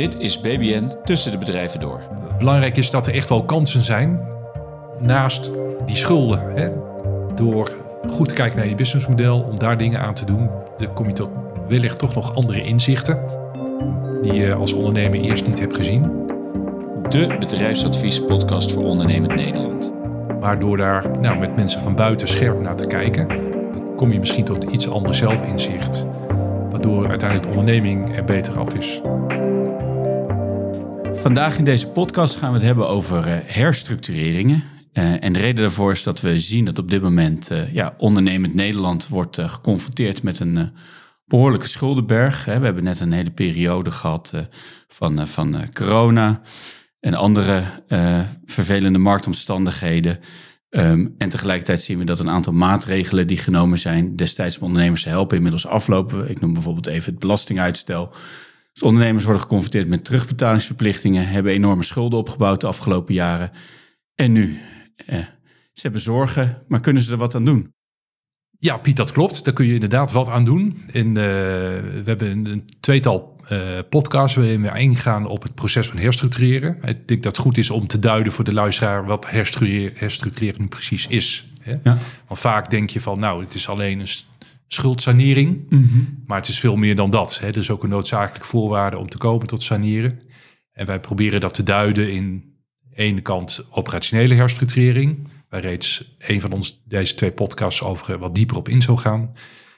Dit is BBN Tussen de Bedrijven Door. Belangrijk is dat er echt wel kansen zijn naast die schulden. Hè? Door goed te kijken naar je businessmodel, om daar dingen aan te doen, dan kom je tot wellicht toch nog andere inzichten die je als ondernemer eerst niet hebt gezien. De bedrijfsadviespodcast voor ondernemend Nederland. Maar door daar nou, met mensen van buiten scherp naar te kijken, kom je misschien tot iets ander zelfinzicht. Waardoor uiteindelijk de onderneming er beter af is. Vandaag in deze podcast gaan we het hebben over uh, herstructureringen. Uh, en de reden daarvoor is dat we zien dat op dit moment uh, ja, ondernemend Nederland wordt geconfronteerd met een behoorlijke schuldenberg. We hebben net een hele periode gehad van, van corona en andere vervelende marktomstandigheden. Um, en tegelijkertijd zien we dat een aantal maatregelen die genomen zijn destijds om ondernemers te helpen inmiddels aflopen. Ik noem bijvoorbeeld even het belastinguitstel. Dus ondernemers worden geconfronteerd met terugbetalingsverplichtingen, hebben enorme schulden opgebouwd de afgelopen jaren. En nu? Eh, ze hebben zorgen, maar kunnen ze er wat aan doen? Ja, Piet, dat klopt. Daar kun je inderdaad wat aan doen. In, uh, we hebben een, tweetal uh, podcasts waarin we ingaan op het proces van herstructureren. Ik denk dat het goed is om te duiden voor de luisteraar wat herstructureren, herstructureren nu precies is. Hè? Ja. Want vaak denk je van, nou, het is alleen een schuldsanering. Mm Maar het is veel meer dan dat. Hè. Er is ook een noodzakelijke voorwaarde om te komen tot saneren. En wij proberen dat te duiden in ene kant operationele herstructurering. Waar reeds een van ons deze twee podcasts over wat dieper op in zou gaan.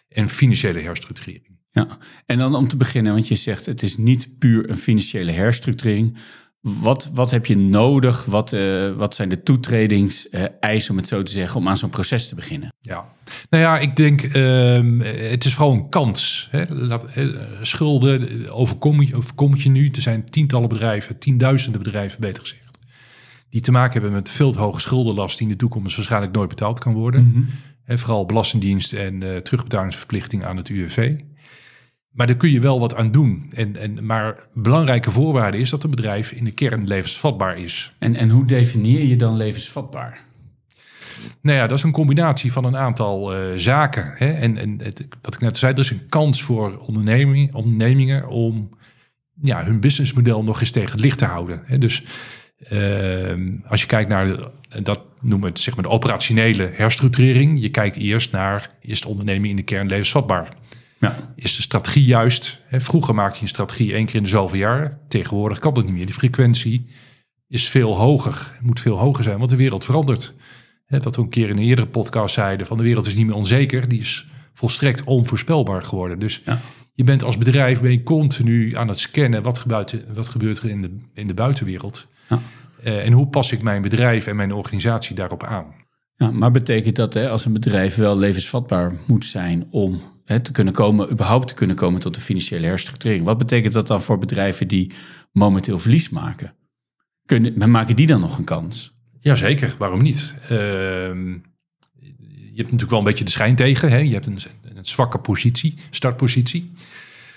En financiële herstructurering. Ja, en dan om te beginnen, want je zegt het is niet puur een financiële herstructurering. Wat, wat heb je nodig? Wat, uh, wat zijn de toetredingseisen, om het zo te zeggen, om aan zo'n proces te beginnen? Ja, nou ja, ik denk uh, het is vooral een kans. Hè? schulden overkom je, overkom je nu. Er zijn tientallen bedrijven, tienduizenden bedrijven, beter gezegd. Die te maken hebben met veel te hoge schuldenlast die in de toekomst waarschijnlijk nooit betaald kan worden. Mm -hmm. vooral belastingdienst en uh, terugbetalingsverplichting aan het UWV. Maar daar kun je wel wat aan doen. En, en, maar belangrijke voorwaarde is dat een bedrijf in de kern levensvatbaar is. En, en hoe definieer je dan levensvatbaar? Nou ja, dat is een combinatie van een aantal uh, zaken. Hè? En, en het, wat ik net zei, er is een kans voor onderneming, ondernemingen om ja, hun businessmodel nog eens tegen het licht te houden. Hè? Dus uh, als je kijkt naar, de, dat noemen we het zeg maar de operationele herstructurering. Je kijkt eerst naar, is de onderneming in de kern levensvatbaar? Ja. Is de strategie juist? Hè, vroeger maakte je een strategie één keer in de zoveel jaar. Tegenwoordig kan dat niet meer. Die frequentie is veel hoger. Het moet veel hoger zijn, want de wereld verandert. Hè, wat we een keer in een eerdere podcast zeiden: van de wereld is niet meer onzeker. Die is volstrekt onvoorspelbaar geworden. Dus ja. je bent als bedrijf ben je continu aan het scannen. Wat gebeurt, wat gebeurt er in de, in de buitenwereld? Ja. Uh, en hoe pas ik mijn bedrijf en mijn organisatie daarop aan? Ja, maar betekent dat hè, als een bedrijf wel levensvatbaar moet zijn om hè, te kunnen komen, überhaupt te kunnen komen tot een financiële herstructurering. Wat betekent dat dan voor bedrijven die momenteel verlies maken? Kunnen, maken die dan nog een kans? Jazeker, waarom niet? Uh, je hebt natuurlijk wel een beetje de schijn tegen. Hè? Je hebt een, een zwakke positie, startpositie.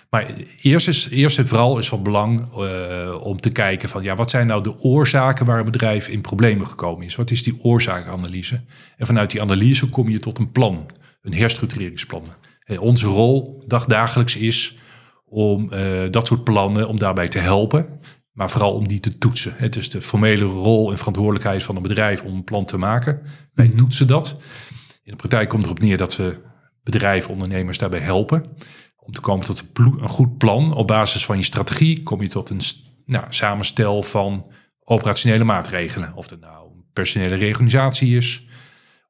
Maar eerst, is, eerst en vooral is van belang uh, om te kijken van ja, wat zijn nou de oorzaken waar een bedrijf in problemen gekomen is? Wat is die oorzakenanalyse? En vanuit die analyse kom je tot een plan, een herstructureringsplan. Eh, onze rol dagdagelijks is om uh, dat soort plannen, om daarbij te helpen. Maar vooral om die te toetsen. Het is de formele rol en verantwoordelijkheid van een bedrijf om een plan te maken. Wij mm toetsen dat. In de praktijk komt erop neer dat we bedrijven, ondernemers daarbij helpen. Om te komen tot een goed plan. Op basis van je strategie kom je tot een nou, samenstel van operationele maatregelen. Of het nou een personele reorganisatie is,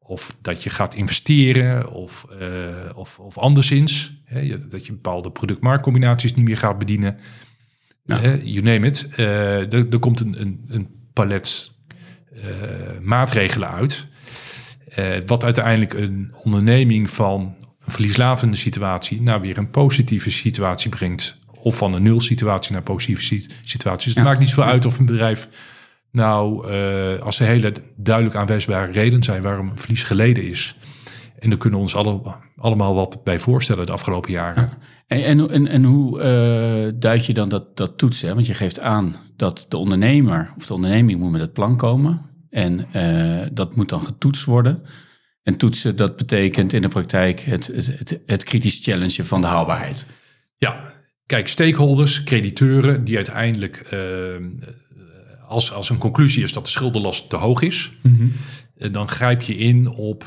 of dat je gaat investeren of, uh, of, of anderszins. Hè, dat je bepaalde product-marktcombinaties niet meer gaat bedienen. Ja. Uh, you name it. Uh, er, er, komt een, een, een palet maatregelen uit. wat uiteindelijk een onderneming van een verlieslatende situatie naar weer een positieve situatie brengt. Of van een nul situatie naar een positieve situatie. Dus het maakt niet zoveel uit of een bedrijf nou, uh, als er hele duidelijk aanwijsbare redenen zijn waarom een verlies geleden is. En daar kunnen we ons alle, allemaal wat bij voorstellen de afgelopen jaren. En, en, en, en, hoe uh, duid je dan dat, dat toetsen? Want je geeft aan dat de ondernemer of de onderneming moet met het plan komen. En uh, dat moet dan getoetst worden. En toetsen, dat betekent in de praktijk het, het, het, het kritisch challengen van de haalbaarheid. Ja, Kijk, stakeholders, crediteuren, die uiteindelijk, eh, als, als een conclusie is dat de schuldenlast te hoog is, eh, dan grijp je in op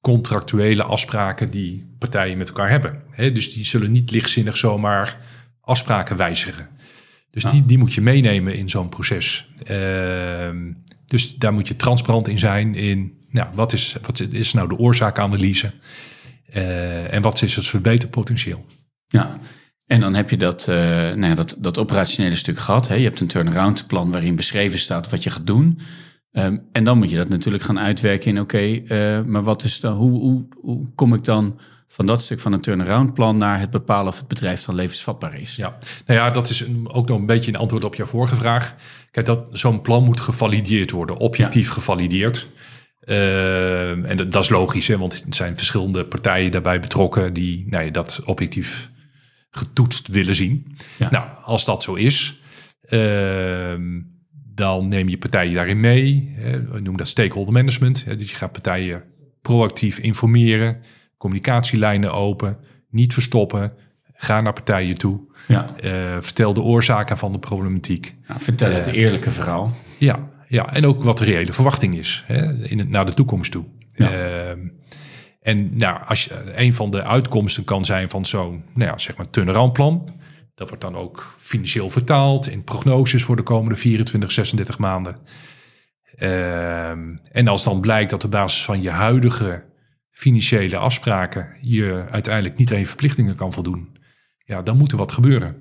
contractuele afspraken die partijen met elkaar hebben. Hè, dus die zullen niet lichtzinnig zomaar afspraken wijzigen. Dus die, die moet je meenemen in zo'n proces. Ehm, dus daar moet je transparant in zijn in nou, wat, is, wat is nou de oorzaakanalyse uh, en wat is het verbeterpotentieel. Ja, en dan heb je dat, uh, nou ja, dat, dat operationele stuk gehad. Hè? Je hebt een turnaround plan waarin beschreven staat wat je gaat doen. Um, en dan moet je dat natuurlijk gaan uitwerken in oké, okay, uh, maar wat is dan, hoe, hoe, hoe kom ik dan van dat stuk van een turnaround plan naar het bepalen of het bedrijf dan levensvatbaar is. Ja, nou ja, dat is een, ook nog een beetje een antwoord op jouw vorige vraag. Kijk, dat zo'n plan moet gevalideerd worden, objectief gevalideerd. Uh, en dat, dat, is logisch, hè, want er zijn verschillende partijen daarbij betrokken die nou ja, dat objectief getoetst willen zien. Ja. Nou, als dat zo is, uh, dan neem je partijen daarin mee. We noemen dat stakeholder management. Dus je gaat partijen proactief informeren communicatielijnen open, niet verstoppen, ga naar partijen toe, ja. Uh, vertel de oorzaken van de problematiek. Ja, vertel het uh, eerlijke verhaal. Ja, ja, en ook wat de reële verwachting is hè, in het, naar de toekomst toe. Ja. Uh, en nou, als je, een van de uitkomsten kan zijn van zo'n nou ja, zeg maar turnaroundplan. Dat wordt dan ook financieel vertaald in prognoses voor de komende 24, 36 maanden. en als dan blijkt dat op basis van je huidige financiële afspraken je uiteindelijk niet aan je verplichtingen kan voldoen, ja, dan moet er wat gebeuren.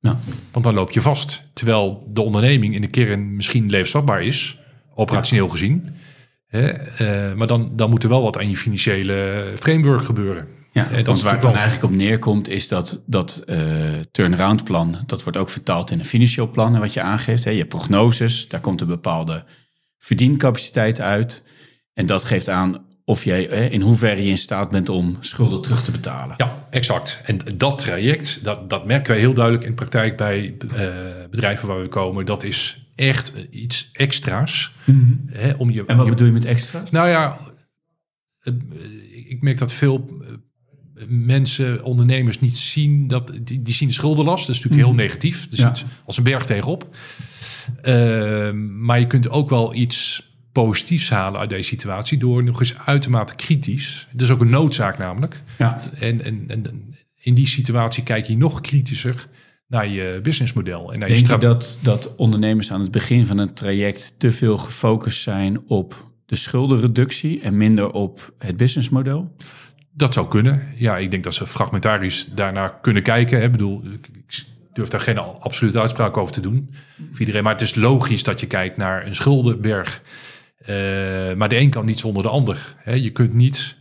Ja. Want dan loop je vast. Terwijl de onderneming in de kern misschien levensvatbaar is, operationeel ja. gezien. Hè, uh, maar dan, dan moet er wel wat aan je financiële framework gebeuren. Ja, dat want waar het dan eigenlijk op neerkomt is dat dat uh, turnaround plan, dat wordt ook vertaald in een financieel plan wat je aangeeft. Hè. Je hebt prognoses, daar komt een bepaalde verdiencapaciteit uit. En dat geeft aan of jij in hoeverre je in staat bent om schulden terug te betalen. Ja, exact. En dat traject, dat, dat merken wij heel duidelijk in praktijk bij uh, bedrijven waar we komen. Dat is echt iets extra's. Mm -hmm. hè, om je, en wat je, bedoel je met extra's? Nou ja, ik merk dat veel eh, mensen, ondernemers niet zien dat die, die zien de schuldenlast. Dat is natuurlijk mm -hmm. heel negatief. Dus ja. als een berg tegenop. Uh, maar je kunt ook wel iets positiefs halen uit deze situatie door nog eens uitermate kritisch. Dat is ook een noodzaak namelijk. Ja. En, en, en in die situatie kijk je nog kritischer naar je businessmodel. En naar Denk je, je dat, dat ondernemers aan het begin van een traject te veel gefocust zijn op de schuldenreductie en minder op het businessmodel? Dat zou kunnen. Ja, ik denk dat ze fragmentarisch daarnaar kunnen kijken. Ik bedoel, ik durf daar geen absolute uitspraak over te doen. Voor iedereen. Maar het is logisch dat je kijkt naar een schuldenberg uh, maar de een kan niet zonder de ander. Hè. Je kunt niet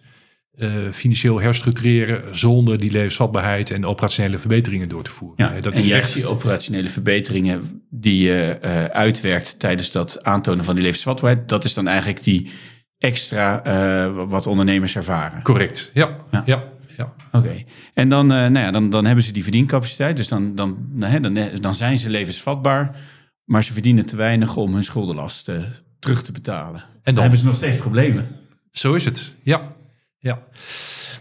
uh, financieel herstructureren zonder die levensvatbaarheid en operationele verbeteringen door te voeren. Ja, dat en is juist echt... die operationele verbeteringen die je uh, uitwerkt tijdens dat aantonen van die levensvatbaarheid, dat is dan eigenlijk die extra wat ondernemers ervaren. Correct, ja. ja. ja. ja. Oké, en dan, nou ja, dan, dan hebben ze die verdiencapaciteit, dus dan, dan, dan, dan zijn ze levensvatbaar, maar ze verdienen te weinig om hun schuldenlast te terug te betalen. En dan, hebben ze nog steeds problemen. Zo is het, ja. Ja.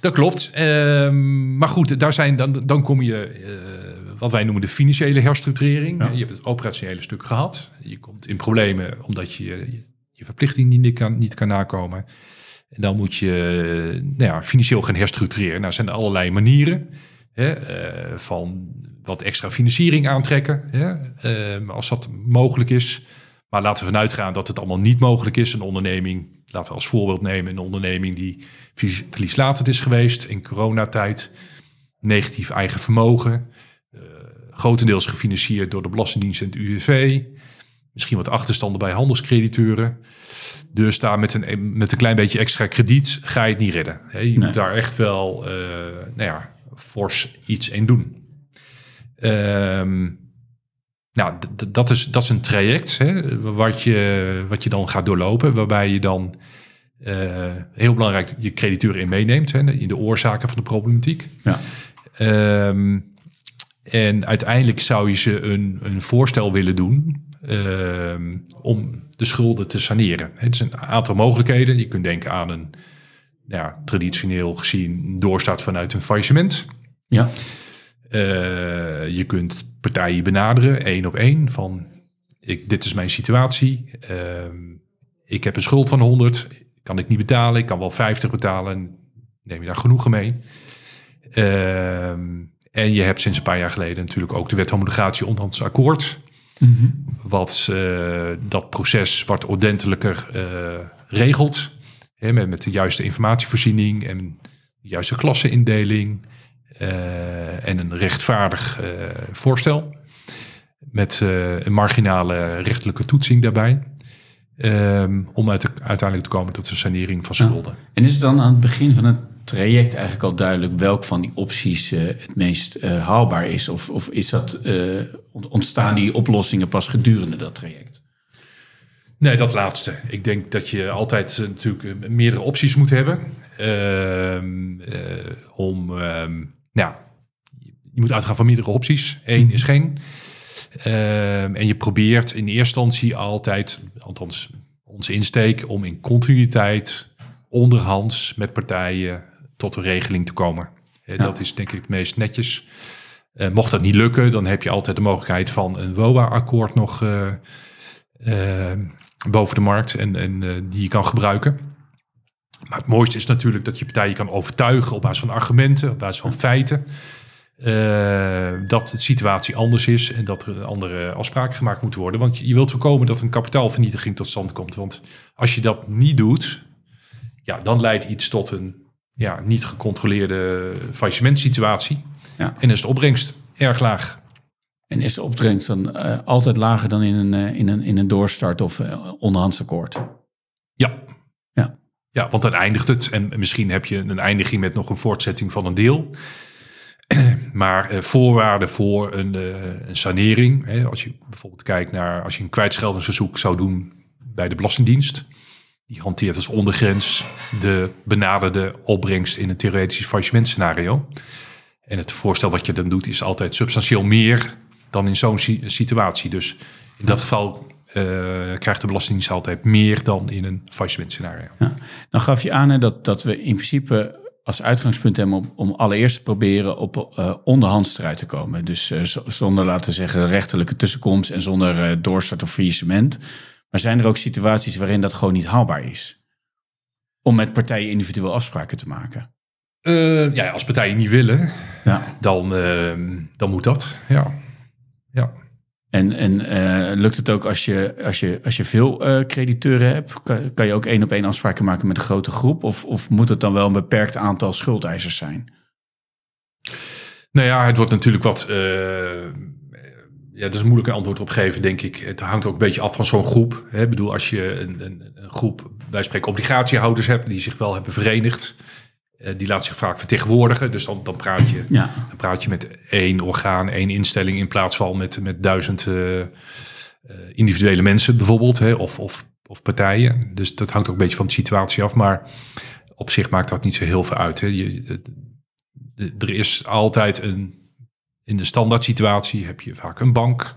Dat klopt. Uh, maar goed, daar zijn, dan, dan kom je uh, wat wij noemen de financiële herstructurering. Ja. Je hebt het operationele stuk gehad. Je komt in problemen omdat je je, je verplichting niet kan, niet kan nakomen. En dan moet je nou ja, financieel gaan herstructureren. Nou, zijn er allerlei manieren. Hè, uh, van wat extra financiering aantrekken. Hè, ehm, als dat mogelijk is. Maar laten we vanuit gaan dat het allemaal niet mogelijk is. Een onderneming, laten we als voorbeeld nemen, een onderneming die verlieslatend is geweest in coronatijd. Negatief eigen vermogen. Uh, grotendeels gefinancierd door de Belastingdienst en het UWV. Misschien wat achterstanden bij handelscrediteuren. Dus daar met een, met een klein beetje extra krediet ga je het niet redden. je nee. moet daar echt wel uh, nou ja, fors iets in doen. Ehm nou, dat is, dat is een traject hè, wat, je, wat je dan gaat doorlopen, waarbij je dan uh, heel belangrijk je crediteuren in meeneemt, hè, in de oorzaken van de problematiek. Ja. Um, en uiteindelijk zou je ze een, een voorstel willen doen um, om de schulden te saneren. Het zijn een aantal mogelijkheden. Je kunt denken aan een ja, traditioneel gezien doorstaat vanuit een faillissement. Ja. Je kunt partijen benaderen, één op één, van ik, dit is mijn situatie. Ehm, ik heb een schuld van 100, kan ik niet betalen. Ik kan wel 50 betalen, neem je daar genoegen mee. Ehm, en je hebt sinds een paar jaar geleden natuurlijk ook de wet homologatie onderhandsakkoord. Mm Wat uh, dat proces wat ordentelijker uh, regelt. Hè, met, met, de juiste informatievoorziening en de juiste klassenindeling. Uh, en een rechtvaardig voorstel. Met een marginale rechtelijke toetsing daarbij. Um, om uit, uiteindelijk te komen tot een sanering van schulden. Ja. En is het dan aan het begin van het traject eigenlijk al duidelijk welk van die opties uh, het meest uh, haalbaar is? Of, of is dat, uh, ontstaan die oplossingen pas gedurende dat traject? Nee, dat laatste. Ik denk dat je altijd natuurlijk meerdere opties moet hebben. Ehm, om, um, ja, je moet uitgaan van meerdere opties. Eén is geen. Ehm, en je probeert in eerste instantie altijd, althans onze insteek, om in continuïteit onderhands met partijen tot een regeling te komen. Dat is denk ik het meest netjes. Uh, mocht dat niet lukken, dan heb je altijd de mogelijkheid van een WOA-akkoord nog uh, uh, boven de markt en, en die je kan gebruiken. Maar het mooiste is natuurlijk dat je partijen kan overtuigen op basis van argumenten, op basis van feiten. dat de situatie anders is en dat er andere afspraken gemaakt moeten worden. Want je wilt voorkomen dat een kapitaalvernietiging tot stand komt. Want als je dat niet doet, ja, dan leidt iets tot een ja, niet gecontroleerde faillissementsituatie. Ja. En is de opbrengst erg laag. En is de opbrengst dan uh, altijd lager dan in een, uh, in een, in een doorstart of onderhandsakkoord? Ja. Ja. Want dan eindigt het. En misschien heb je een eindiging met nog een voortzetting van een deel. Maar voorwaarden voor een, een sanering, hè, als je bijvoorbeeld kijkt naar als je een kwijtscheldingsverzoek zou doen bij de Belastingdienst, die hanteert als ondergrens de benaderde opbrengst in een theoretisch faillissementscenario. En het voorstel wat je dan doet is altijd substantieel meer dan in zo'n situatie. Dus in dat geval uh, krijgt de Belastingdienst altijd meer dan in een faillissementscenario. Ja. Dan gaf je aan hè, dat, dat we in principe als uitgangspunt hebben om, om allereerst te proberen op uh, onderhands eruit te komen. Dus uh, zonder, laten we zeggen, rechterlijke tussenkomst en zonder doorstart of faillissement. Maar zijn er ook situaties waarin dat gewoon niet haalbaar is? Om met partijen individueel afspraken te maken? Uh, ja, als partijen niet willen, ja. dan, uh, dan moet dat. Ja. ja. En, en uh, lukt het ook als je, als je, als je veel crediteuren hebt? Kan, je ook één op één afspraken maken met een grote groep? Of, of moet het dan wel een beperkt aantal schuldeisers zijn? Nou ja, het wordt natuurlijk wat ja, dat is moeilijk een antwoord op geven, denk ik. Het hangt ook een beetje af van zo'n groep. Ik bedoel, als je een, een, een, groep, wij spreken obligatiehouders hebt, die zich wel hebben verenigd, die laat zich vaak vertegenwoordigen. Dus dan, dan, praat je, ja. dan praat je met één orgaan, één instelling, in plaats van met, met duizend uh, individuele mensen bijvoorbeeld, hè, of, of, of partijen. Dus dat hangt ook een beetje van de situatie af. Maar op zich maakt dat niet zo heel veel uit. Hè. Je, er is altijd een in de standaard situatie heb je vaak een bank,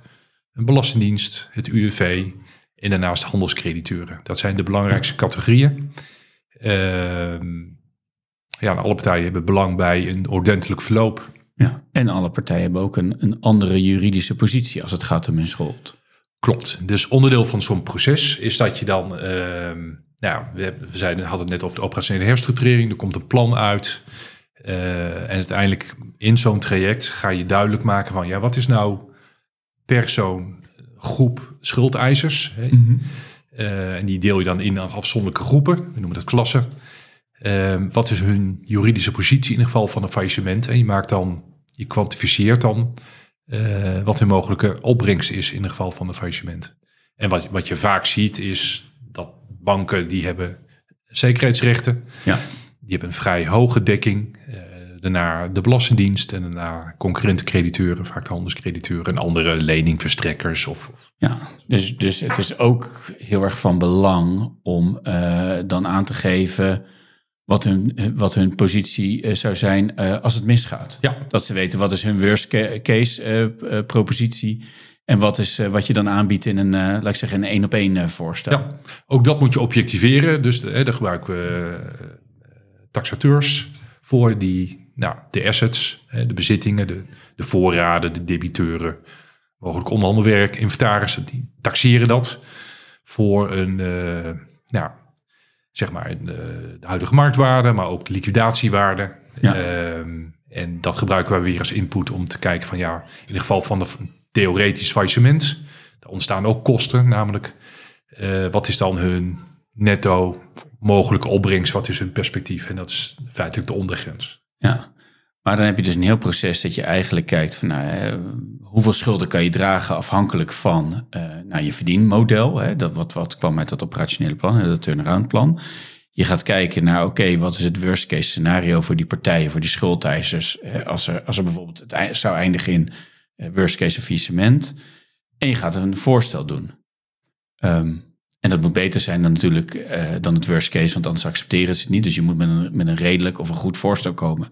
een belastingdienst, het UWV en daarnaast handelscrediteuren. Dat zijn de belangrijkste categorieën. Uh, ja, alle partijen hebben belang bij een ordentelijk verloop. Ja, en alle partijen hebben ook een, een andere juridische positie als het gaat om hun schuld. Klopt. Dus onderdeel van zo'n proces is dat je dan, uh, nou, we, zijn, hadden het net over de operationele herstructurering. Er komt een plan uit. Uh, en uiteindelijk in zo'n traject ga je duidelijk maken van ja, wat is nou per zo'n groep schuldeisers? Mm -hmm. uh, en die deel je dan in afzonderlijke groepen, we noemen dat klassen. Uh, wat is hun juridische positie in het geval van een faillissement? En je maakt dan, je kwantificeert dan uh, wat hun mogelijke opbrengst is in het geval van een faillissement. En wat, wat je vaak ziet is dat banken die hebben zekerheidsrechten. Ja. Die hebben een vrij hoge dekking. Uh, daarna de Belastingdienst en daarna concurrente crediteuren, vaak de handelscrediteuren en andere leningverstrekkers. Of, of, Ja, dus, dus het is ook heel erg van belang om uh, dan aan te geven wat hun, wat hun positie uh, zou zijn uh, als het misgaat. Ja. Dat ze weten wat is hun worst case propositie en wat is wat je dan aanbiedt in een, laat ik zeggen, een één op één voorstel. Ja, ook dat moet je objectiveren. Dus daar gebruiken we taxateurs voor die nou, de assets, hè, de bezittingen, de, de voorraden, de debiteuren, mogelijk onderhandelwerk, inventaris, die taxeren dat voor een, uh, nou, zeg maar, uh, de huidige marktwaarde, maar ook de liquidatiewaarde. Ja. Ehm, en dat gebruiken wij weer als input om te kijken van ja, in ieder geval van de theoretisch faillissement. Er ontstaan ook kosten, namelijk uh, wat is dan hun netto mogelijke opbrengst, wat is hun perspectief? En dat is feitelijk de ondergrens. Ja, maar dan heb je dus een heel proces dat je eigenlijk kijkt van nou, hoeveel schulden kan je dragen afhankelijk van uh, nou, je verdienmodel. Hè, dat wat, wat kwam uit dat operationele plan, dat turnaround plan. Je gaat kijken naar, oké, wat is het worst case scenario voor die partijen, voor die schuldeisers, als er, als er bijvoorbeeld het zou eindigen in uh, worst case faillissement. En je gaat een voorstel doen. Um, en dat moet beter zijn dan natuurlijk uh, dan het worst case, want anders accepteren ze het niet. Dus je moet met een, met een redelijk of een goed voorstel komen.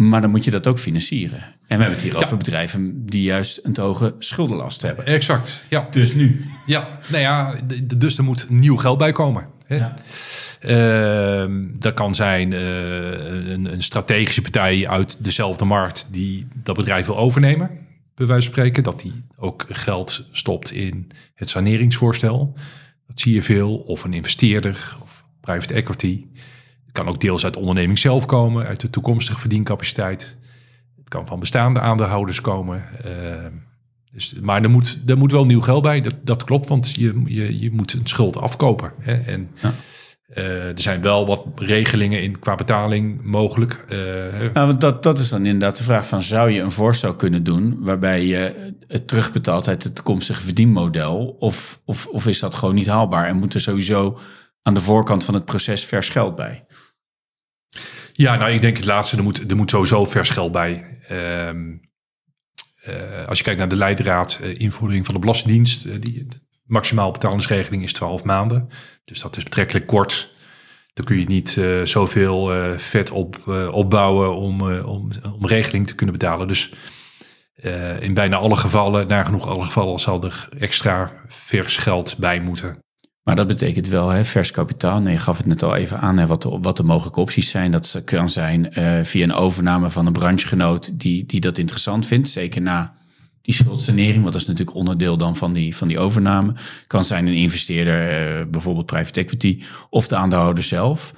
Maar dan moet je dat ook financieren. En we hebben het hier over bedrijven die juist een te hoge schuldenlast hebben. Exact, ja. Dus nu? Ja, nou ja, dus er moet nieuw geld bij komen. Hè? Ja. Uh, dat kan zijn uh, een, een, strategische partij uit dezelfde markt die dat bedrijf wil overnemen, bij wijze van spreken. Dat die ook geld stopt in het saneringsvoorstel. Dat zie je veel. Of een investeerder of private equity. Het kan ook deels uit de onderneming zelf komen, uit de toekomstige verdiencapaciteit. Het kan van bestaande aandeelhouders komen. Uh, dus, maar er moet, er moet wel nieuw geld bij, dat, dat klopt, want je, je, je moet een schuld afkopen. Hè? En ja. uh, er zijn wel wat regelingen in qua betaling mogelijk. Uh, nou, dat, dat is dan inderdaad de vraag van, zou je een voorstel kunnen doen waarbij je het terugbetaalt uit het toekomstige verdienmodel? Of, of, of is dat gewoon niet haalbaar en moet er sowieso aan de voorkant van het proces vers geld bij? Ja, nou, ik denk het laatste. Er moet, er moet sowieso vers geld bij. Uh, uh, als je kijkt naar de leidraad, uh, invoering van de Belastingdienst, uh, die maximaal betalingsregeling is 12 maanden. Dus dat is betrekkelijk kort. Dan kun je niet zoveel vet op, opbouwen om, om, om regeling te kunnen betalen. Dus in bijna alle gevallen, nagenoeg alle gevallen, zal er extra vers geld bij moeten. Maar dat betekent wel hè, vers kapitaal. Nee, je gaf het net al even aan hè, wat, de, wat de mogelijke opties zijn. Dat kan zijn uh, via een overname van een branchegenoot die, die dat interessant vindt. Zeker na die schuldsanering, want dat is natuurlijk onderdeel dan van die, van die overname. Kan zijn een investeerder, uh, bijvoorbeeld private equity, of de aandeelhouder zelf.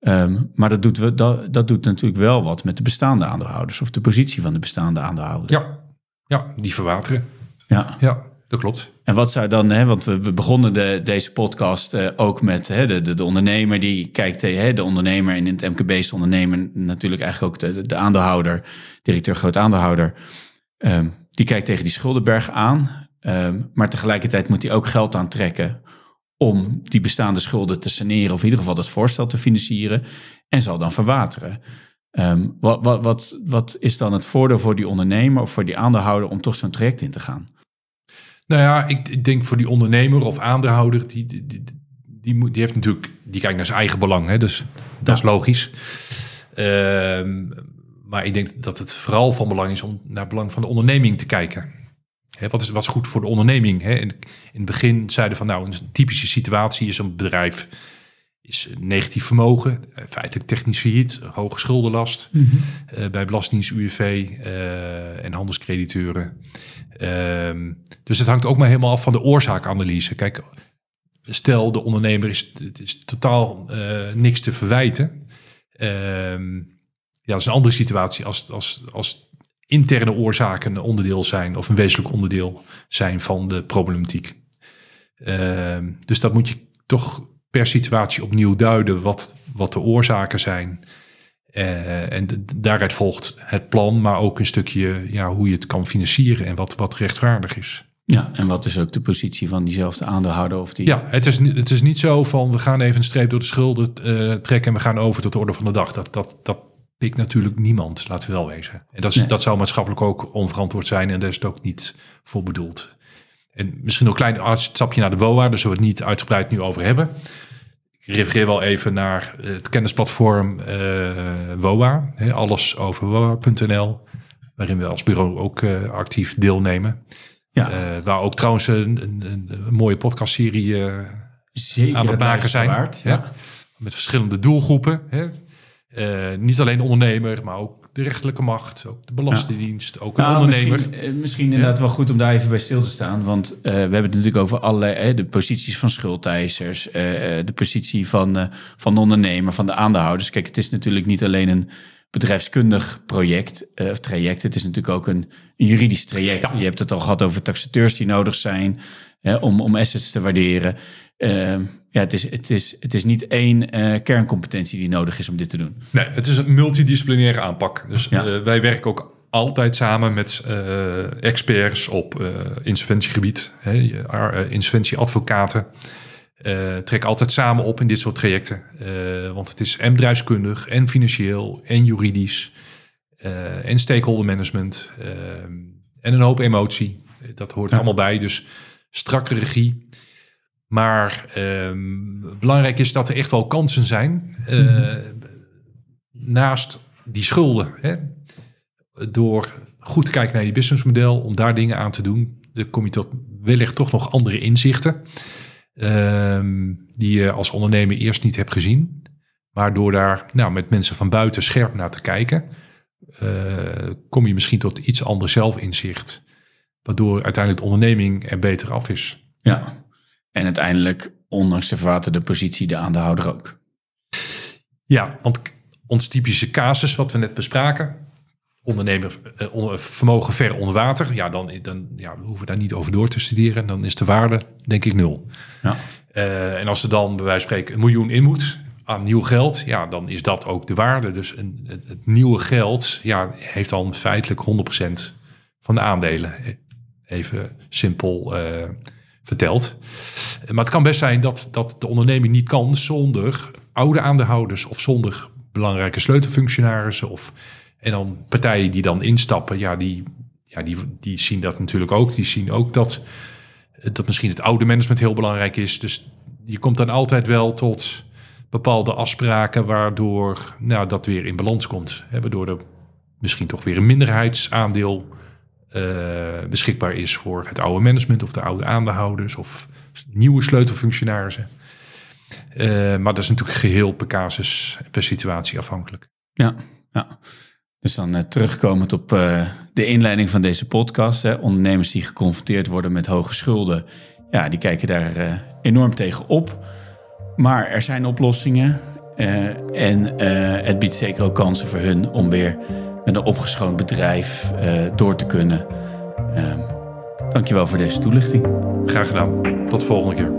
Um, maar dat doet, we, dat, dat doet natuurlijk wel wat met de bestaande aandeelhouders of de positie van de bestaande aandeelhouder. Ja, ja die verwateren. Ja. ja dat klopt. En wat zou dan, hè, want we, begonnen de, deze podcast uh, ook met hè, de, de, de, ondernemer die kijkt tegen de ondernemer in het MKB de ondernemer natuurlijk eigenlijk ook de, de aandeelhouder, directeur groot aandeelhouder. Um, die kijkt tegen die schuldenberg aan, um, maar tegelijkertijd moet hij ook geld aantrekken om die bestaande schulden te saneren of in ieder geval dat voorstel te financieren en zal dan verwateren. Wat, wat, wat, wat is dan het voordeel voor die ondernemer of voor die aandeelhouder om toch zo'n traject in te gaan? Nou ja, ik, ik, denk voor die ondernemer of aandeelhouder, die, die, die, die, moet, die heeft natuurlijk, die kijkt naar zijn eigen belang. Hè, dus dat is logisch. Uh, maar ik denk dat het vooral van belang is om naar het belang van de onderneming te kijken. Hè, wat, is, wat is goed voor de onderneming? Hè? In, in het begin zeiden van nou, een typische situatie is een bedrijf is negatief vermogen, feitelijk technisch failliet, hoge schuldenlast mm -hmm. uh, bij Belastingdienst, UWV uh, en handelscrediteuren. Uh, dus het hangt ook maar helemaal af van de oorzaakanalyse. Kijk, stel de ondernemer is, het is totaal uh, niks te verwijten. Ehm, ja, dat is een andere situatie als, als, als interne oorzaken een onderdeel zijn of een wezenlijk onderdeel zijn van de problematiek. Ehm, dus dat moet je toch per situatie opnieuw duiden wat, wat de oorzaken zijn. Uh, en daaruit volgt het plan, maar ook een stukje ja, hoe je het kan financieren en wat, wat rechtvaardig is. Ja, en wat is ook de positie van diezelfde aandeelhouder? Of die... Ja, het is, het is niet zo van we gaan even een streep door de schulden uh, trekken en we gaan over tot de orde van de dag. Dat, dat, dat pikt natuurlijk niemand, laten we wel wezen. En dat, is, nee. dat zou maatschappelijk ook onverantwoord zijn en daar is het ook niet voor bedoeld. En misschien nog een klein stapje naar de WOA, zullen we het niet uitgebreid nu over hebben. Ik refereer wel even naar het kennisplatform uh, WOA, hè, alles over WOA.nl, waarin we als bureau ook uh, actief deelnemen. Ja. Uh, waar ook trouwens een, een, een mooie podcastserie aan het maken zijn. Waard, ja. Met verschillende doelgroepen. Hè. niet alleen de ondernemer, maar ook de rechterlijke macht, ook de Belastingdienst, ook een Nou, ondernemer. Misschien, eh, misschien inderdaad wel goed om daar even bij stil te staan. Want eh, we hebben het natuurlijk over allerlei de posities van schuldeisers, eh, de positie van, van de ondernemer, van de aandeelhouders. Kijk, het is natuurlijk niet alleen een bedrijfskundig project of traject. Het is natuurlijk ook een, een juridisch traject. Je hebt het al gehad over taxateurs die nodig zijn hè, om, om assets te waarderen. Eh, ja, het is, het, is, het is niet één eh, kerncompetentie die nodig is om dit te doen. Nee, het is een multidisciplinaire aanpak. Dus Ja. eh, wij werken ook altijd samen met eh, experts op insolventiegebied, hè, insolventieadvocaten. Eh trek altijd samen op in dit soort trajecten. Want het is en bedrijfskundig, en financieel, en juridisch, en stakeholder management, en een hoop emotie. Dat hoort Ja. allemaal bij. Dus strakke regie. Maar ehm, belangrijk is dat er echt wel kansen zijn. eh, Naast die schulden. Hè, door goed te kijken naar je businessmodel, om daar dingen aan te doen, dan kom je tot wellicht toch nog andere inzichten. ehm, die je als ondernemer eerst niet hebt gezien. Maar door daar nou, met mensen van buiten scherp naar te kijken, eh, kom je misschien tot iets ander zelfinzicht. Waardoor uiteindelijk de onderneming er beter af is. Ja. En uiteindelijk, ondanks de verwaterde positie, de aandeelhouder ook. Ja, want ons typische casus wat we net bespraken, ondernemer eh, vermogen ver onder water, ja, dan, dan ja, we hoeven daar niet over door te studeren. Dan is de waarde denk ik nul. Ja. Eh, en als er dan bij wijze van spreken een miljoen in moet aan nieuw geld, ja, dan is dat ook de waarde. Dus een, het, het nieuwe geld ja, heeft dan feitelijk 100% van de aandelen. Even simpel eh, verteld. Maar het kan best zijn dat, dat de onderneming niet kan zonder oude aandeelhouders of zonder belangrijke sleutelfunctionarissen. Of, en dan partijen die dan instappen, ja, die, ja, die, die zien dat natuurlijk ook. Die zien ook dat, dat misschien het oude management heel belangrijk is. Dus je komt dan altijd wel tot bepaalde afspraken waardoor nou, dat weer in balans komt. Hè, waardoor er misschien toch weer een minderheidsaandeel beschikbaar is voor het oude management of de oude aandeelhouders of nieuwe sleutelfunctionarissen. Eh, maar dat is natuurlijk geheel per casus, per situatie afhankelijk. Ja, ja. Dus dan eh, terugkomend op eh, de inleiding van deze podcast. Hè, ondernemers die geconfronteerd worden met hoge schulden. Ja, die kijken daar eh, enorm tegen op. Maar er zijn oplossingen. eh, en eh, het biedt zeker ook kansen voor hun om weer met een opgeschoond bedrijf eh, door te kunnen. Ehm dankjewel voor deze toelichting. Graag gedaan. Tot de volgende keer.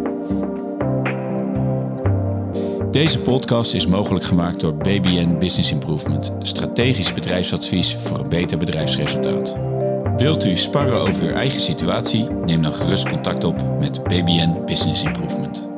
Deze podcast is mogelijk gemaakt door BBN Business Improvement, strategisch bedrijfsadvies voor een beter bedrijfsresultaat. Wilt u sparren over uw eigen situatie? Neem dan gerust contact op met BBN Business Improvement.